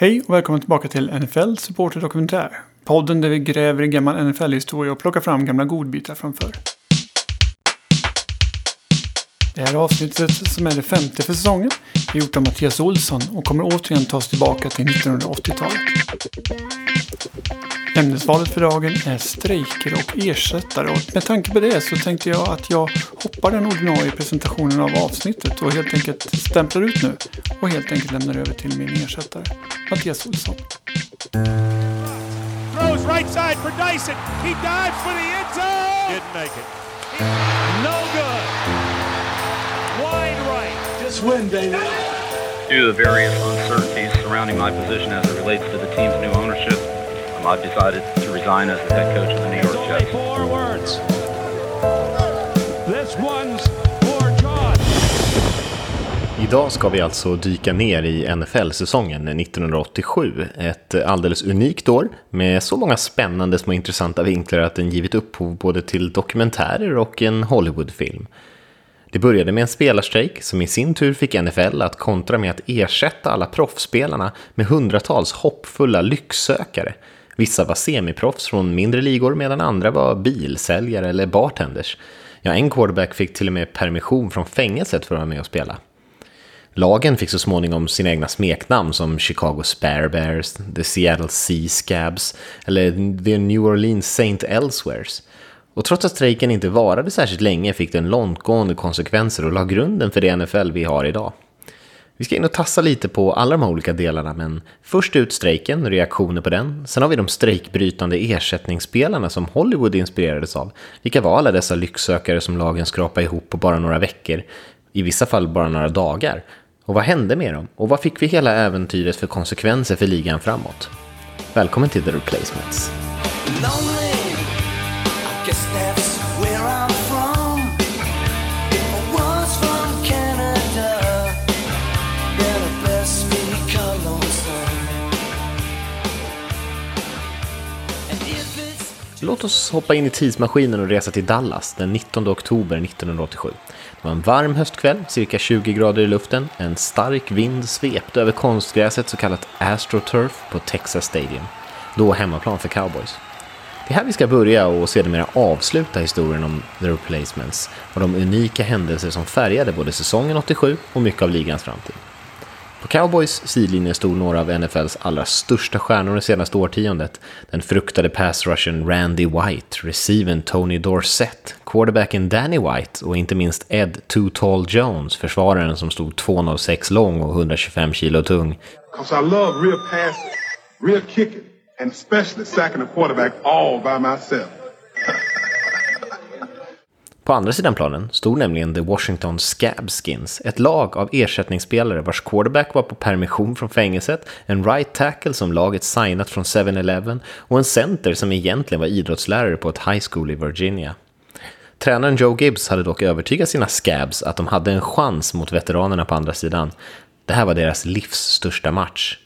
Hej och välkommen tillbaka till NFL Supporter Dokumentär. Podden där vi gräver i gammal NFL-historia och plockar fram gamla godbitar från förr. Det här avsnittet som är det femte för säsongen är gjort av Mattias Olsson och kommer återigen ta oss tillbaka till 1980-talet. Ämnesvalet för dagen är strejker och ersättare och med tanke på det så tänkte jag att jag hoppar den ordinarie presentationen av avsnittet och helt enkelt stämplar ut nu och helt enkelt lämnar över till min ersättare Mattias Olsson. Throws right side for Dyson. He dives for the end zone. Didn't make it. No good. Wide right. Just win, baby. Due to the various uncertainties surrounding my position as it relates to the team's new ownership, I've decided to resign as the head coach of the New York Jets. four words. This one's for John. Idag ska vi alltså dyka ner i NFL-säsongen 1987. Ett alldeles unikt år med så många spännande små intressanta vinklar att den givit upphov både till dokumentärer och en Hollywoodfilm. Det började med en spelarstrejk som i sin tur fick NFL att kontra med att ersätta alla proffsspelarna med hundratals hoppfulla lycksökare. Vissa var semiproffs från mindre ligor medan andra var bilsäljare eller bartenders. Ja, en quarterback fick till och med permission från fängelset för att vara med och spela. Lagen fick så småningom sina egna smeknamn som Chicago Spare Bears, The Seattle Sea Scabs eller The New Orleans Saint Elsewheres. Och trots att strejken inte varade särskilt länge fick den långtgående konsekvenser och la grunden för det NFL vi har idag. Vi ska in och tassa lite på alla de här olika delarna, men först ut strejken och reaktioner på den. Sen har vi de strejkbrytande ersättningsspelarna som Hollywood inspirerades av. Vilka var alla dessa lycksökare som lagen skrapade ihop på bara några veckor? I vissa fall bara några dagar. Och vad hände med dem? Och vad fick vi hela äventyret för konsekvenser för ligan framåt? Välkommen till The Replacements. Låt oss hoppa in i tidsmaskinen och resa till Dallas den 19 oktober 1987. Det var en varm höstkväll, cirka 20 grader i luften. En stark vind svepte över konstgräset så kallat AstroTurf på Texas Stadium. Då hemmaplan för cowboys. Det är här vi ska börja och sedermera avsluta historien om The Replacements och de unika händelser som färgade både säsongen 87 och mycket av ligans framtid. På Cowboys sidlinje stod några av NFLs allra största stjärnor det senaste årtiondet. Den fruktade passrushen Randy White, receiven Tony Dorsett, quarterbacken Danny White och inte minst Ed Too Tall Jones, försvararen som stod 2,06 lång och 125 kilo tung. 'Cause I love real passing, real kicking, and especially sacking a quarterback all by myself. På andra sidan planen stod nämligen The Washington Scabskins, ett lag av ersättningsspelare vars quarterback var på permission från fängelset, en right tackle som laget signat från 7-Eleven och en center som egentligen var idrottslärare på ett high school i Virginia. Tränaren Joe Gibbs hade dock övertygat sina Scabs att de hade en chans mot veteranerna på andra sidan. Det här var deras livs största match.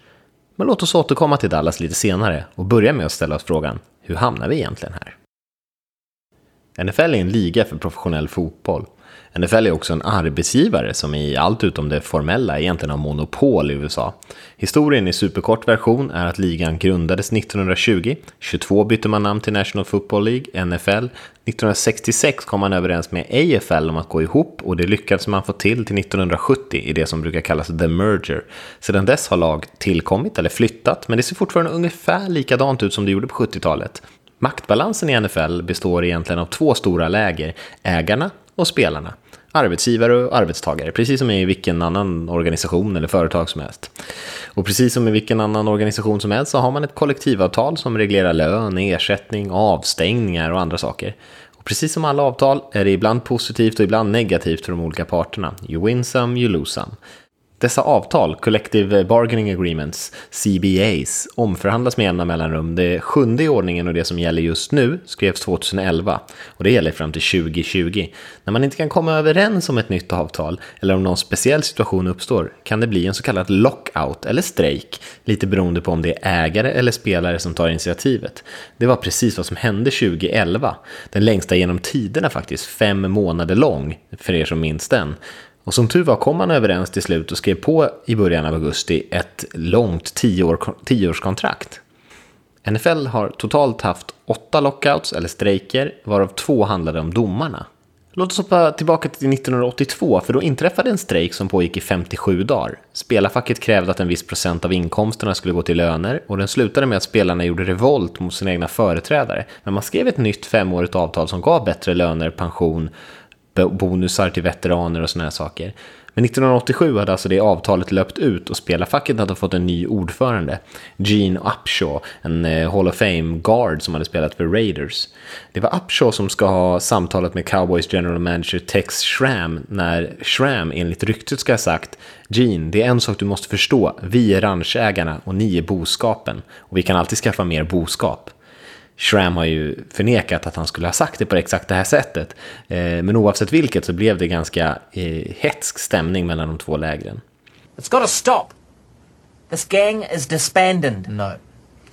Men låt oss återkomma till Dallas lite senare och börja med att ställa oss frågan, hur hamnar vi egentligen här? NFL är en liga för professionell fotboll. NFL är också en arbetsgivare som i allt utom det formella egentligen har monopol i USA. Historien i superkort version är att ligan grundades 1920, 22 bytte man namn till National Football League, NFL, 1966 kom man överens med AFL om att gå ihop och det lyckades man få till till 1970 i det som brukar kallas the merger. Sedan dess har lag tillkommit eller flyttat, men det ser fortfarande ungefär likadant ut som det gjorde på 70-talet. Maktbalansen i NFL består egentligen av två stora läger, ägarna och spelarna. Arbetsgivare och arbetstagare, precis som i vilken annan organisation eller företag som helst. Och precis som i vilken annan organisation som helst så har man ett kollektivavtal som reglerar lön, ersättning, avstängningar och andra saker. Och precis som alla avtal är det ibland positivt och ibland negativt för de olika parterna. You win some, you lose some. Dessa avtal, Collective Bargaining Agreements, CBAs, omförhandlas med jämna mellanrum. Det sjunde i ordningen och det som gäller just nu skrevs 2011 och det gäller fram till 2020. När man inte kan komma överens om ett nytt avtal eller om någon speciell situation uppstår kan det bli en så kallad lockout eller strejk, lite beroende på om det är ägare eller spelare som tar initiativet. Det var precis vad som hände 2011. Den längsta genom tiderna faktiskt, fem månader lång, för er som minns den. Och som tur var kom man överens till slut och skrev på i början av augusti ett långt tioår, tioårskontrakt. NFL har totalt haft åtta lockouts eller strejker, varav två handlade om domarna. Låt oss hoppa tillbaka till 1982, för då inträffade en strejk som pågick i 57 dagar. Spelarfacket krävde att en viss procent av inkomsterna skulle gå till löner och den slutade med att spelarna gjorde revolt mot sina egna företrädare. Men man skrev ett nytt femårigt avtal som gav bättre löner, pension, bonusar till veteraner och sådana här saker. Men 1987 hade alltså det avtalet löpt ut och spelarfacket hade fått en ny ordförande, Gene Upshaw, en eh, Hall of Fame guard som hade spelat för Raiders. Det var Upshaw som ska ha samtalet med Cowboys general manager Tex Schramm när Schramm enligt ryktet ska ha sagt Gene, det är en sak du måste förstå, vi är ranchägarna och ni är boskapen och vi kan alltid skaffa mer boskap. Schramm har ju förnekat att han skulle ha sagt det på exakt det här sättet. Eh, men oavsett vilket så blev det ganska eh, hetsk stämning mellan de två lägren. It's got to stop. This gang is disbanded. No.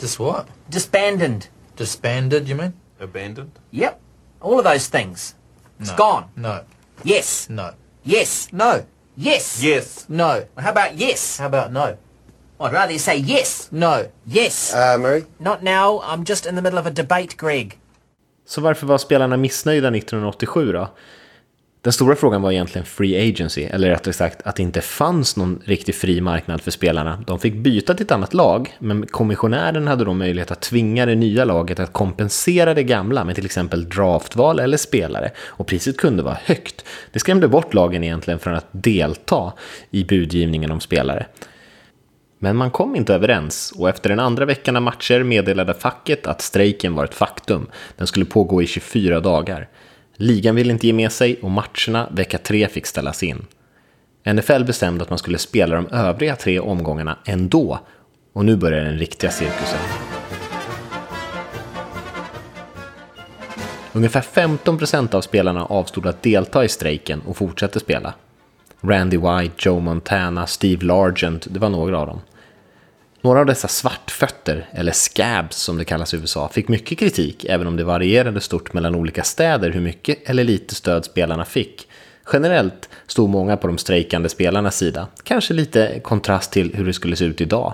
Just what? Disbanded. Disbanded, you mean? Abandoned? Yep. All of those things. It's No. gone. No. Yes. No. Yes. No. Yes. Yes. No. How about yes? How about no? I'd rather you say yes. No. Yes. Uh, Murray? Not now. I'm just in the middle of a debate, Greg. Så varför var spelarna missnöjda 1987 då? Den stora frågan var egentligen free agency, eller rättare sagt att det inte fanns någon riktig fri marknad för spelarna. De fick byta till ett annat lag, men kommissionären hade då möjlighet att tvinga det nya laget att kompensera det gamla med till exempel draftval eller spelare. Och priset kunde vara högt. Det skrämde bort lagen egentligen från att delta i budgivningen om spelare. Men man kom inte överens och efter den andra veckan av matcher meddelade facket att strejken var ett faktum. Den skulle pågå i 24 dagar. Ligan ville inte ge med sig och matcherna vecka 3 fick ställas in. NFL bestämde att man skulle spela de övriga tre omgångarna ändå. Och nu börjar den riktiga cirkusen. Ungefär 15% av spelarna avstod att delta i strejken och fortsatte spela. Randy White, Joe Montana, Steve Largent, det var några av dem. Några av dessa svartfötter, eller scabs som det kallas i USA, fick mycket kritik även om det varierade stort mellan olika städer hur mycket eller lite stöd spelarna fick. Generellt stod många på de strejkande spelarnas sida, kanske lite kontrast till hur det skulle se ut idag.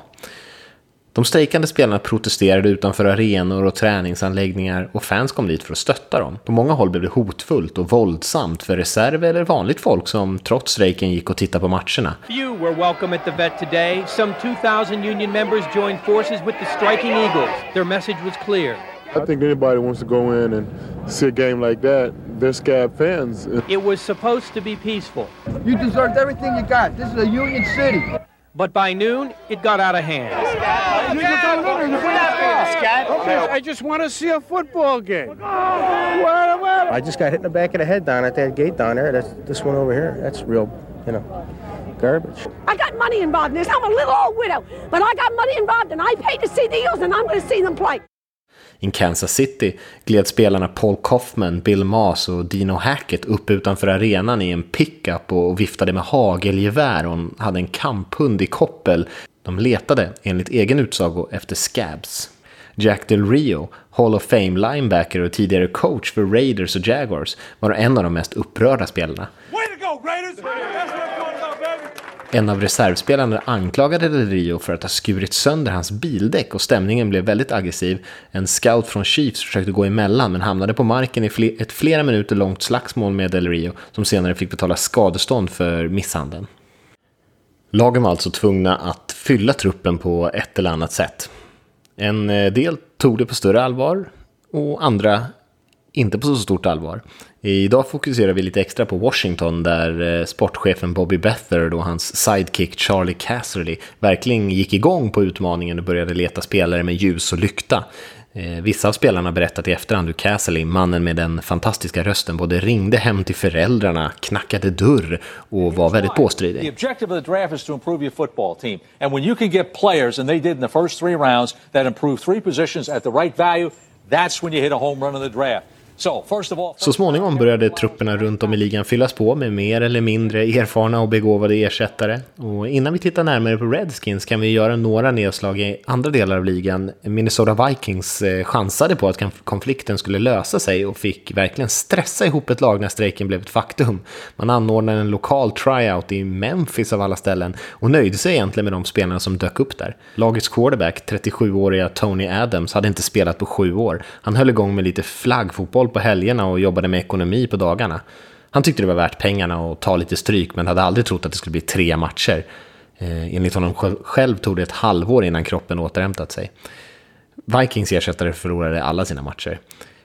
De strejkande spelarna protesterade utanför arenor och träningsanläggningar och fans kom dit för att stötta dem. På många håll blev det hotfullt och våldsamt för reserv eller vanligt folk som trots strejken gick och tittade på matcherna. Few were welcome at the vet today. Some 2,000 union members joined forces with the striking Eagles. Their message was clear. I think anybody wants to go in and see a game like that, they're scab fans. It was supposed to be peaceful, You deserved everything you got. This is a union city. But by noon, it got out of hand. I just want to see a football game. I just got hit in the back of the head down at that gate down there. That's this one over here. That's real, you know, garbage. I got money involved in this. I'm a little old widow, but I got money involved, and I paid to see the Eagles, and I'm going to see them play. In Kansas City gled spelarna Paul Kaufman, Bill Maas och Dino Hackett upp utanför arenan i en pickup och viftade med hagelgevär och hade en kamphund i koppel. De letade, enligt egen utsago, efter scabs. Jack Del Rio, Hall of Fame linebacker och tidigare coach för Raiders och Jaguars, var en av de mest upprörda spelarna. Way to go, Raiders! That's what I'm talking about, baby! En av reservspelarna anklagade Del Rio för att ha skurit sönder hans bildäck och stämningen blev väldigt aggressiv. En scout från Chiefs försökte gå emellan men hamnade på marken i ett flera minuter långt slagsmål med Del Rio som senare fick betala skadestånd för misshandeln. Lagen var alltså tvungna att fylla truppen på ett eller annat sätt. En eh, del tog det på större allvar och andra inte på så stort allvar. Idag fokuserar vi lite extra på Washington där eh, sportchefen Bobby Bethard och hans sidekick Charlie Casserly verkligen gick igång på utmaningen och började leta spelare med ljus och lykta. Eh, Vissa av spelarna har berättat i efterhand hur Casserly, mannen med den fantastiska rösten, både ringde hem till föräldrarna, knackade dörr och var väldigt The påstridig. objective of the draft is to improve your football team. And when you can get players, and they did in the first three rounds, that improve three positions at the right value, that's when you hit a home run in the draft. Så småningom började trupperna runt om i ligan fyllas på med mer eller mindre erfarna och begåvade ersättare. Och innan vi tittar närmare på Redskins kan vi göra några nedslag i andra delar av ligan. Minnesota Vikings eh, chansade på att konflikten skulle lösa sig och fick verkligen stressa ihop ett lag när strejken blev ett faktum. Man anordnade en lokal tryout i Memphis av alla ställen och nöjde sig egentligen med de spelarna som dök upp där. Lagets quarterback, 37-åriga Tony Adams, hade inte spelat på sju år. Han höll igång med lite flaggfotboll på helgerna och jobbade med ekonomi på dagarna. Han tyckte det var värt pengarna och ta lite stryk men hade aldrig trott att det skulle bli tre matcher. Eh, enligt honom själv tog det ett halvår innan kroppen återhämtat sig. Vikings ersättare förlorade alla sina matcher.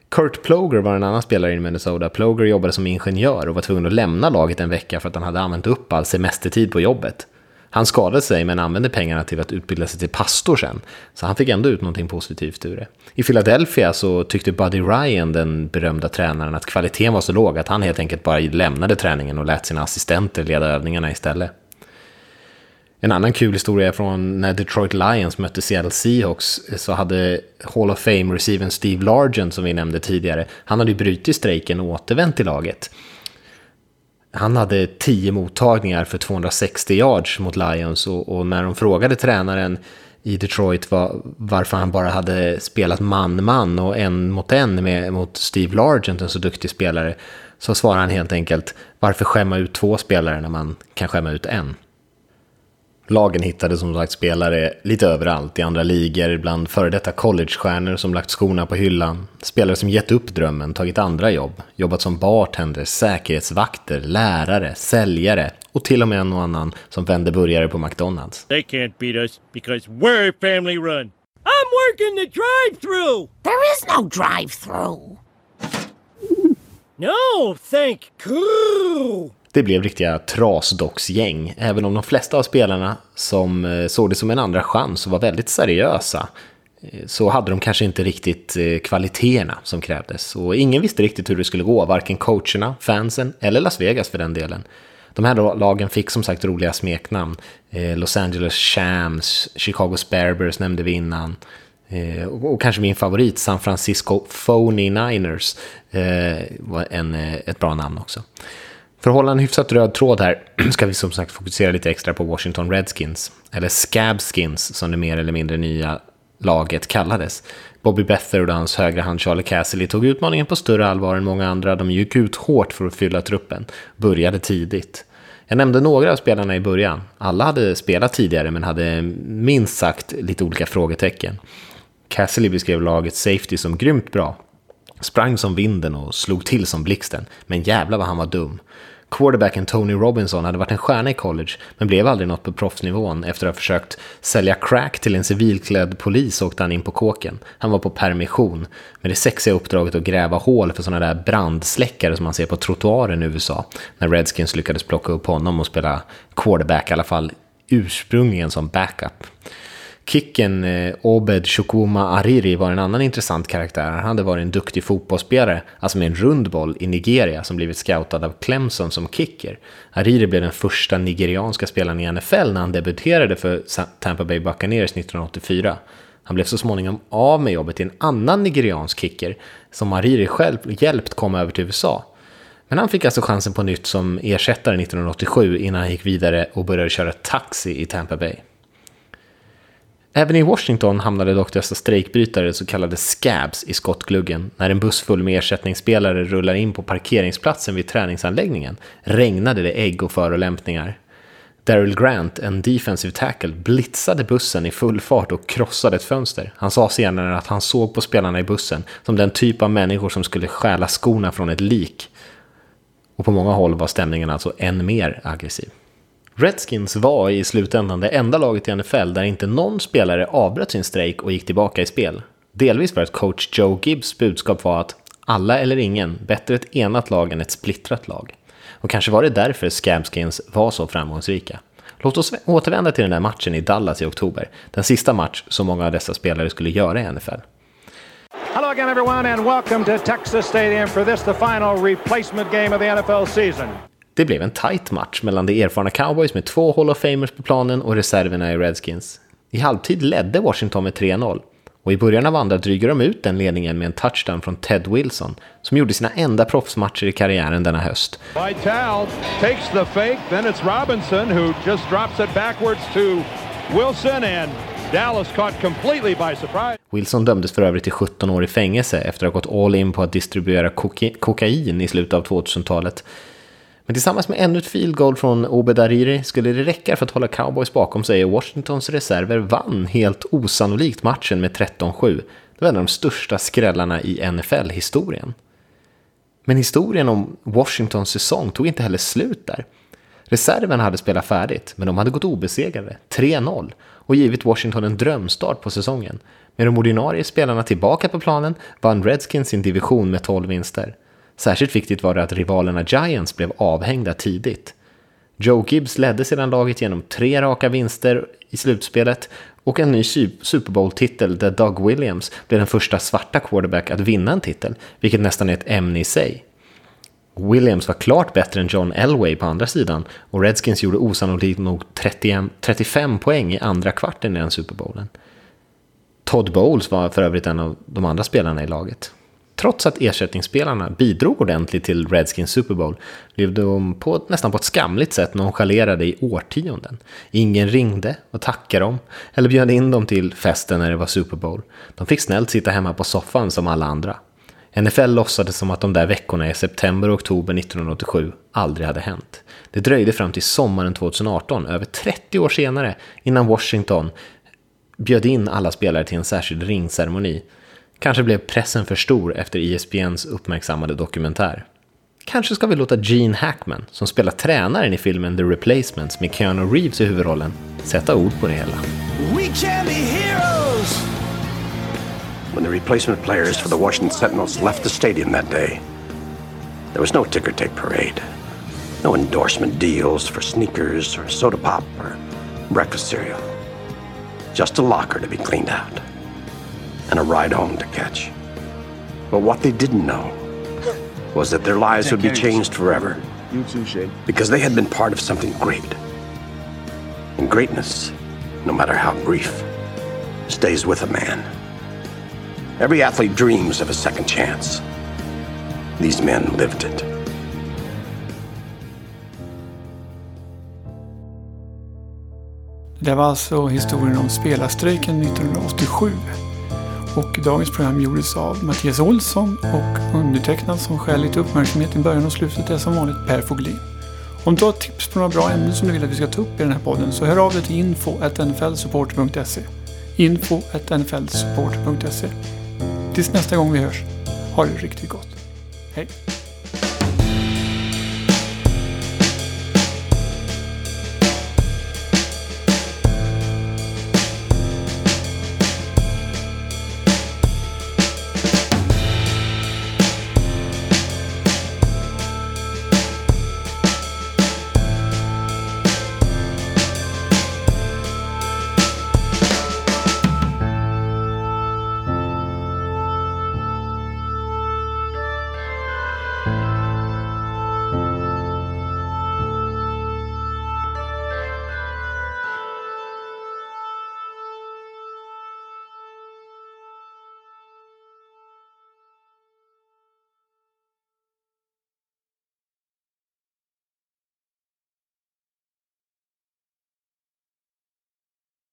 Kurt Ploger var en annan spelare i Minnesota. Ploger jobbade som ingenjör och var tvungen att lämna laget en vecka för att han hade använt upp all semestertid på jobbet. Han skadade sig men använde pengarna till att utbilda sig till pastor sen. Så han fick ändå ut någonting positivt ur det. I Philadelphia så tyckte Buddy Ryan, den berömda tränaren, att kvaliteten var så låg att han helt enkelt bara lämnade träningen och lät sina assistenter leda övningarna istället. En annan kul historia är från när Detroit Lions mötte Seattle Seahawks så hade Hall of Fame-receiven Steve Largent som vi nämnde tidigare, han hade ju brutit strejken och återvänt till laget. Han hade 10 mottagningar för 260 yards mot Lions och, och när de frågade tränaren i Detroit var, varför han bara hade spelat man-man och en mot en med, mot Steve Largent, en så duktig spelare, så svarade han helt enkelt varför skämma ut två spelare när man kan skämma ut en. Lagen hittade som sagt spelare lite överallt, i andra ligor, bland före detta collegestjärnor som lagt skorna på hyllan, spelare som gett upp drömmen, tagit andra jobb, jobbat som bartender, säkerhetsvakter, lärare, säljare och till och med en och annan som vände burgare på McDonalds. They can't beat us because we're family run. I'm working the drive-through. There is no drive-through. No, thank you. Det blev riktiga trasdocksgäng, även om de flesta av spelarna som eh, såg det som en andra chans och var väldigt seriösa eh, så hade de kanske inte riktigt eh, kvaliteterna som krävdes. Och ingen visste riktigt hur det skulle gå, varken coacherna, fansen eller Las Vegas för den delen. De här lagen fick som sagt roliga smeknamn. Los Angeles Shams, Chicago Sparebers nämnde vi innan. Och kanske min favorit, San Francisco Phony Niners, var en, ett bra namn också. För att hålla en hyfsat röd tråd här ska vi som sagt fokusera lite extra på Washington Redskins, eller Scabskins som det mer eller mindre nya laget kallades. Bobby Beathard och hans högra hand Charlie Cassidy tog utmaningen på större allvar än många andra. De gick ut hårt för att fylla truppen, började tidigt. Jag nämnde några av spelarna i början. Alla hade spelat tidigare men hade minst sagt lite olika frågetecken. Cassidy beskrev laget safety som grymt bra. Sprang som vinden och slog till som blixten, men jävla vad han var dum. Quarterbacken Tony Robinson hade varit en stjärna i college, men blev aldrig något på proffsnivån. Efter att ha försökt sälja crack till en civilklädd polis åkte han in på kåken. Han var på permission, med det sexiga uppdraget att gräva hål för sådana där brandsläckare som man ser på trottoaren i USA. När Redskins lyckades plocka upp honom och spela quarterback, i alla fall ursprungligen som backup. Kicken eh, Obed Shukuma Ariri var en annan intressant karaktär. Han hade varit en duktig fotbollsspelare, alltså med en rund boll, i Nigeria som blivit scoutad av Clemson som kicker. Ariri blev den första nigerianska spelaren i NFL när han debuterade för Tampa Bay Buccaneers 1984. Han blev så småningom av med jobbet till en annan nigeriansk kicker som Ariri själv hjälpt komma över till USA. Men han fick alltså chansen på nytt som ersättare 1987 innan han gick vidare och började köra taxi i Tampa Bay. Även i Washington hamnade dock dessa strejkbrytare, så kallade scabs, i skottgluggen. När en buss full med ersättningsspelare rullar in på parkeringsplatsen vid träningsanläggningen regnade det ägg och förolämpningar. Daryl Grant, en defensive tackle, blitzade bussen i full fart och krossade ett fönster. Han sa senare att han såg på spelarna i bussen som den typ av människor som skulle stjäla skorna från ett lik. Och på många håll var stämningen alltså än mer aggressiv. Redskins var i slutändan det enda laget i NFL där inte någon spelare avbröt sin strejk och gick tillbaka i spel. Delvis för att coach Joe Gibbs budskap var att alla eller ingen, bättre ett enat lag än ett splittrat lag. Och kanske var det därför Scabskins var så framgångsrika. Låt oss återvända till den där matchen i Dallas i oktober. Den sista match som många av dessa spelare skulle göra i NFL. Hello again everyone and welcome to Texas Stadium for this the final replacement game of the NFL season. Det blev en tight match mellan de erfarna cowboys med två Hall of Famers på planen och reserverna i Redskins. I halvtid ledde Washington med 3-0. Och i början av andra dryger de ut den ledningen med en touchdown från Ted Wilson som gjorde sina enda proffsmatcher i karriären denna höst. Vital takes the fake, then it's Robinson who just drops it backwards to Wilson and Dallas caught completely by surprise. Wilson dömdes för övrigt till 17 år i fängelse efter att ha gått all in på att distribuera koka kokain i slutet av 2000-talet. Men tillsammans med ännu ett field goal från Obed Ariri skulle det räcka för att hålla cowboys bakom sig och Washingtons reserver vann helt osannolikt matchen med 13-7. Det var en av de största skrällarna i NFL-historien. Men historien om Washingtons säsong tog inte heller slut där. Reserven hade spelat färdigt, men de hade gått obesegrade, 3-0, och givit Washington en drömstart på säsongen. Med de ordinarie spelarna tillbaka på planen vann Redskins sin division med 12 vinster. Särskilt viktigt var det att rivalerna Giants blev avhängda tidigt. Joe Gibbs ledde sedan laget genom tre raka vinster i slutspelet och en ny Super Bowl-titel där Doug Williams blev den första svarta quarterback att vinna en titel, vilket nästan är ett ämne i sig. Williams var klart bättre än John Elway på andra sidan och Redskins gjorde osannolikt nog 35 poäng i andra kvarten i den Super Bowlen. Todd Bowles var för övrigt en av de andra spelarna i laget. Trots att ersättningsspelarna bidrog ordentligt till Redskins Super Bowl blev de på, nästan på ett skamligt sätt nonchalerade i årtionden. Ingen ringde och tackade dem eller bjöd in dem till festen när det var Super Bowl. De fick snällt sitta hemma på soffan som alla andra. NFL låtsades som att de där veckorna i september och oktober 1987 aldrig hade hänt. Det dröjde fram till sommaren 2018, över 30 år senare, innan Washington bjöd in alla spelare till en särskild ringceremoni. Kanske blev pressen för stor efter ISBNs uppmärksammade dokumentär. Kanske ska vi låta Gene Hackman, som spelar tränaren i filmen The Replacements med Keanu Reeves i huvudrollen, sätta ord på det hela. We can be heroes! When the replacement players for the Washington Sentinels left the stadium that day, there was no ticker tape parade. No endorsement deals for sneakers or soda pop or breakfast cereal. Just a locker to be cleaned out and a ride home to catch. But what they didn't know was that their lives would be changed forever. Because they had been part of something great. And greatness, no matter how brief, stays with a man. Every athlete dreams of a second chance. These men lived it. Det var alltså historien om spelarstrejken 1987. Och dagens program gjordes av Mattias Olsson och undertecknad som skäl lite uppmärksamhet i början och slutet är som vanligt Per Foglin. Om du har tips på några bra ämnen som du vill att vi ska ta upp i den här podden så hör av dig till info.nflsupport.se info.nflsupport.se Tills nästa gång vi hörs, ha det riktigt gott. Hej!